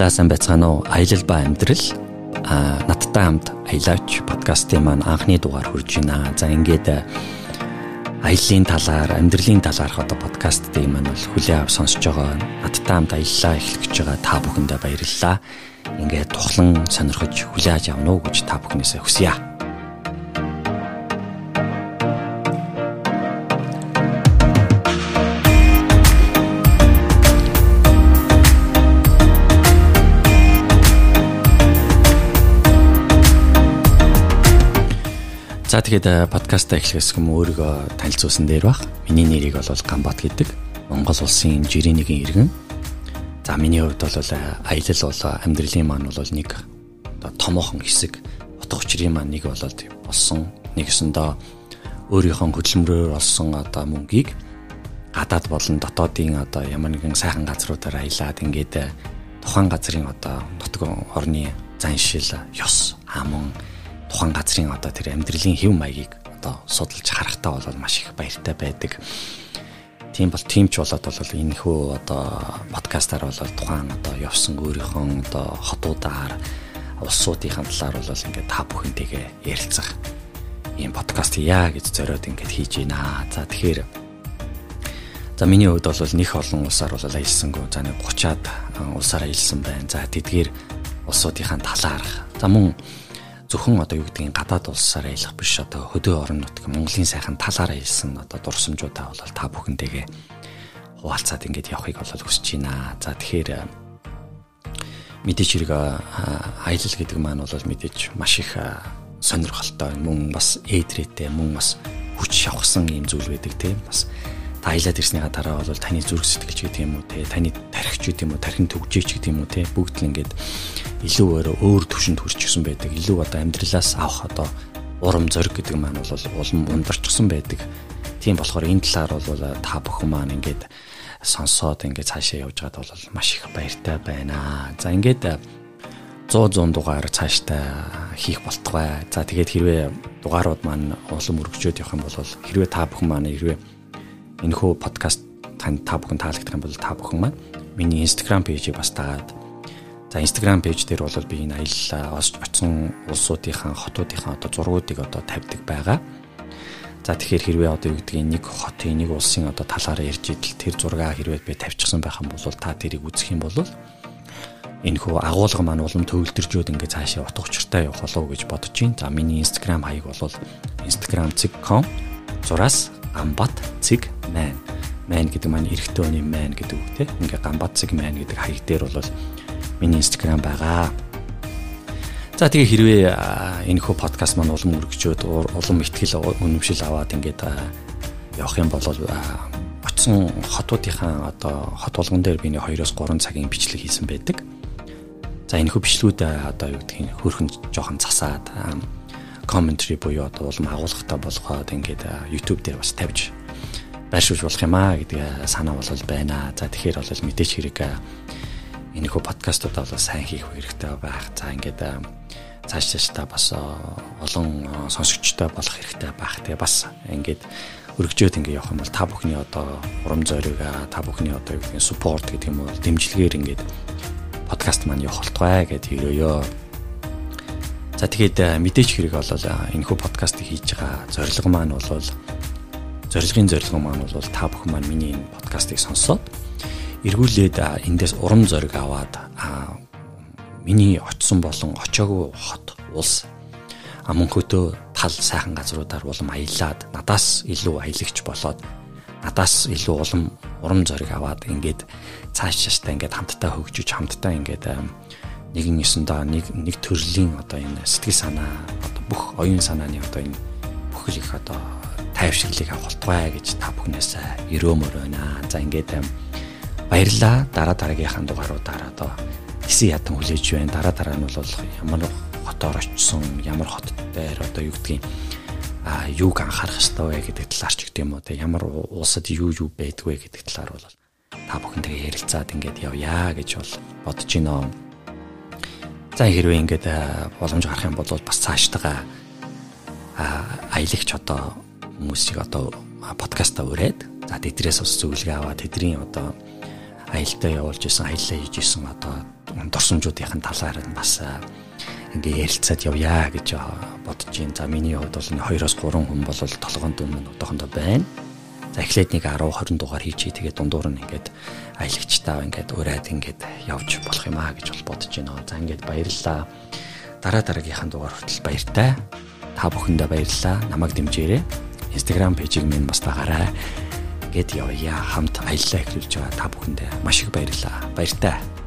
За сайн байцгаана уу? Аялал ба амьдрал а надтай хамт аялаач подкастын маань анхны дугаар хүрж байна. За ингээд аяллаа талаар, амьдралын талаарх одоо подкастын маань бол хүлээ авч сонсож байгаа. Надтай хамт аяллаа эхлэх гэж байгаа та бүхэндээ баярлалаа. Ингээд тухлан сонирхож хүлээ авч явна уу гэж та бүхнээсээ хүсье. За тэгээд подкаста эхлэхээс өмнө өөрийгөө танилцуулсан дээр бах. Миний нэрийг бол Гамбат гэдэг. Монгол улсын жирийн нэгэн иргэн. За миний хувьд бол аялал бол амьдралын маань бол нэг одоо томоохон хэсэг утга учирын маань нэг болоод болсон. Нэгсэндээ өөрийнхөө хөдөлмөрөөр олсон одоо мөнгийг гадаад болон дотоодын одоо ямар нэгэн сайхан газруудаар аялаад ингээд тухайн газрын одоо нутаг орны заншил, ёс, аман тухайн газрын одоо тэр амьдралын хэв маягийг одоо судалж харахтаа бол маш их баяртай байдаг. Тийм бол тийм ч болоод бол энэ хөө одоо подкастаар бол тухайн одоо явсан өөрийнхөө одоо хотуудаар улсуудын талаар бол ингээд та бүхэнтэйгээ ярилцах ийм подкаст яа гэж зориод ингээд хийж байна. За тэгэхээр За миний хувьд бол них олон улсаар бол аялсангүй. За нэг 30-аад улсаар аялсан байна. За тэдгээр улсуудынхаа талаарх. За мөн зөвхөн одоо юу гэдгийг гадаад улсаар аялах биш одоо хөдөө орон нутг Монголын сайхан талаар аялсан одоо дурсамжуудаа бол та бүхэнтэйгээ хуваалцаад ингээд явахыг бол хүсэж байна. За тэгэхээр мэдээч хэрэг аялал гэдэг маань бол мэдээч маш их сонирхолтой. Мөн бас ээдрээтэй мөн бас хүч шавхсан юм зүйл байдаг тийм бас та аялаад ирснийхаа дараа бол таны зүрх сэтгэлч гэдэг юм уу те таны тархич гэдэг юм уу тархин төгжээч гэдэг юм уу те. Бүгд л ингээд илүү өөр төвшөнд хүрчихсэн байдаг. Илүү одоо амьдралаас авах одоо урам зориг гэдэг маань бол улам ундарчсан байдаг. Тийм болохоор энэ талаар бол та бүхэн маань ингээд сонсоод ингээд цаашаа явж байгаад бол маш их баяртай байна. За ингээд 100 100 дугаар цаашдаа хийх болтугай. За тэгээд хэрвээ дугаарууд маань улам өргөжөөд явах юм бол хэрвээ та бүхэн маань хэрвээ энэхүү подкаст тань та бүхэн таалагдах юм бол та бүхэн маань миний Instagram пэйжийг бас дагаад За Instagram пэйж дээр бол би энэ аяллаа очсон улсуудынхаа хотуудынхаа одоо зургуудыг одоо тавьдаг байгаа. За тэгэхээр хэрвээ одоо юу гэдгийг нэг хотын нэг улсын одоо талаараа ярьж идэл тэр зургаа хэрвээ би тавьчихсан байх юм бол та тэрийг үзэх юм бол энэ хөө агуулга маань улам төвлөржөөд ингээ цаашаа утга учиртай явах болов гэж бодож байна. За миний Instagram хаяг бол instagram.com зураас амбат цэг man. Man гэдэг маань эрэгтэй хүний man гэдэг үг тийм. Ингээ гамбат цэг man гэдэг хаяг дээр бол миний Instagram байгаа. За тэгээ хэрвээ энэ хөө подкаст маань улам өргөжөөд улам ихтгэл үнэмшил аваад ингээд явах юм бол очсон хотуудынхаа одоо хот болгон дээр би нэг 2-оос 3 цагийн бичлэг хийсэн байдаг. За энэ хөө бичлгүүд одоо юу гэдгийг хөрхөн жоохон засаад commentary буюу одоо улам агуулгатай болгоод ингээд YouTube дээр бас тавьж байршуулж болох юм аа гэдэг санаа бол байна. За тэгэхээр бол мэдээч хэрэг энэхүү подкастуудаа бол сайн хийх хэрэгтэй байх. За ингээд цааш цаашдаа бас олон сонсогчтой болох хэрэгтэй байх. Тэгээ бас ингээд өргөжөөд ингээд явах юм бол та бүхний одоо урам зориг та бүхний одоо юу гэдэг support гэдэг юм бол дэмжлэгээр ингээд подкаст маань явах болтугай гэд hirөөё. За тэгээд мэдээч хэрэг бол энэхүү подкастыг хийж байгаа зорилго маань бол зорилгын зорилго маань бол та бүхэн маань миний энэ подкастыг сонсоод эргүүлээд эндээс урам зориг аваад миний очсон болон очоогүй хот улс мөнхөдөө тал сайхан газруудаар улам аялаад надаас илүү аялагч болоод надаас илүү улам урам зориг аваад ингээд цааш цааштай ингээд хамтдаа хөгжиж хамтдаа ингээд нэгэн ёсондоо нэг нэг төрлийн одоо энэ сэтгэл санаа одоо бүх оюун санааны одоо энэ бүхэл их одоо тайвширлыг авах болтугай гэж та бүхнээс өрөмөр байна. За ингээд Баярлалаа. Дараа дараагийнхаа дугааруудаар одоо хэсэг ядан хүлээж байна. Дараа дараа нь бол ямар хотоор очсон, ямар хот дээр одоо юу гэдгийг а юуг анхаарах хэрэгтэй вэ гэдэг талаар ч гэдэг юм уу те ямар улсад юу юу байдгүй гэдэг талаар бол та бүхэнтэйгээ ярилцаад ингээд явъя гэж бол бодож байна. За хэрвээ ингээд боломж гарах юм бол бас цаашдаа аялагч одоо хүмүүсийг одоо подкастаа өрөөд за тэдрээс бас зөвлөгөө аваад тэдний одоо аялалтаа явуулж исэн, аяллаа хийж исэн одоо дурсамжуудын талаар нь бас ингээ ярилцаад явъя гэж бодож байна. За миний хувьд бол 2-оос 3 хүн бол толгойн дүн минь одоохондоо байна. За эхлээд нэг 10 20 дугаар хийчихээ тэгээд дундуур нь ингээд аялагчтаа ингээд ураад ингээд явж болох юм аа гэж бол бодож байна. За ингээд баярлалаа. Дараа дараагийнхаа дугаар хүртэл баяртай. Та бүхэндээ баярлалаа. Намайг дэмжээрэй. Instagram пэйжийг минь бас дагараа гэд явъя хамт аяллаа эхлүүлж байгаа та бүхэндээ маш их баярлалаа. Баяртай.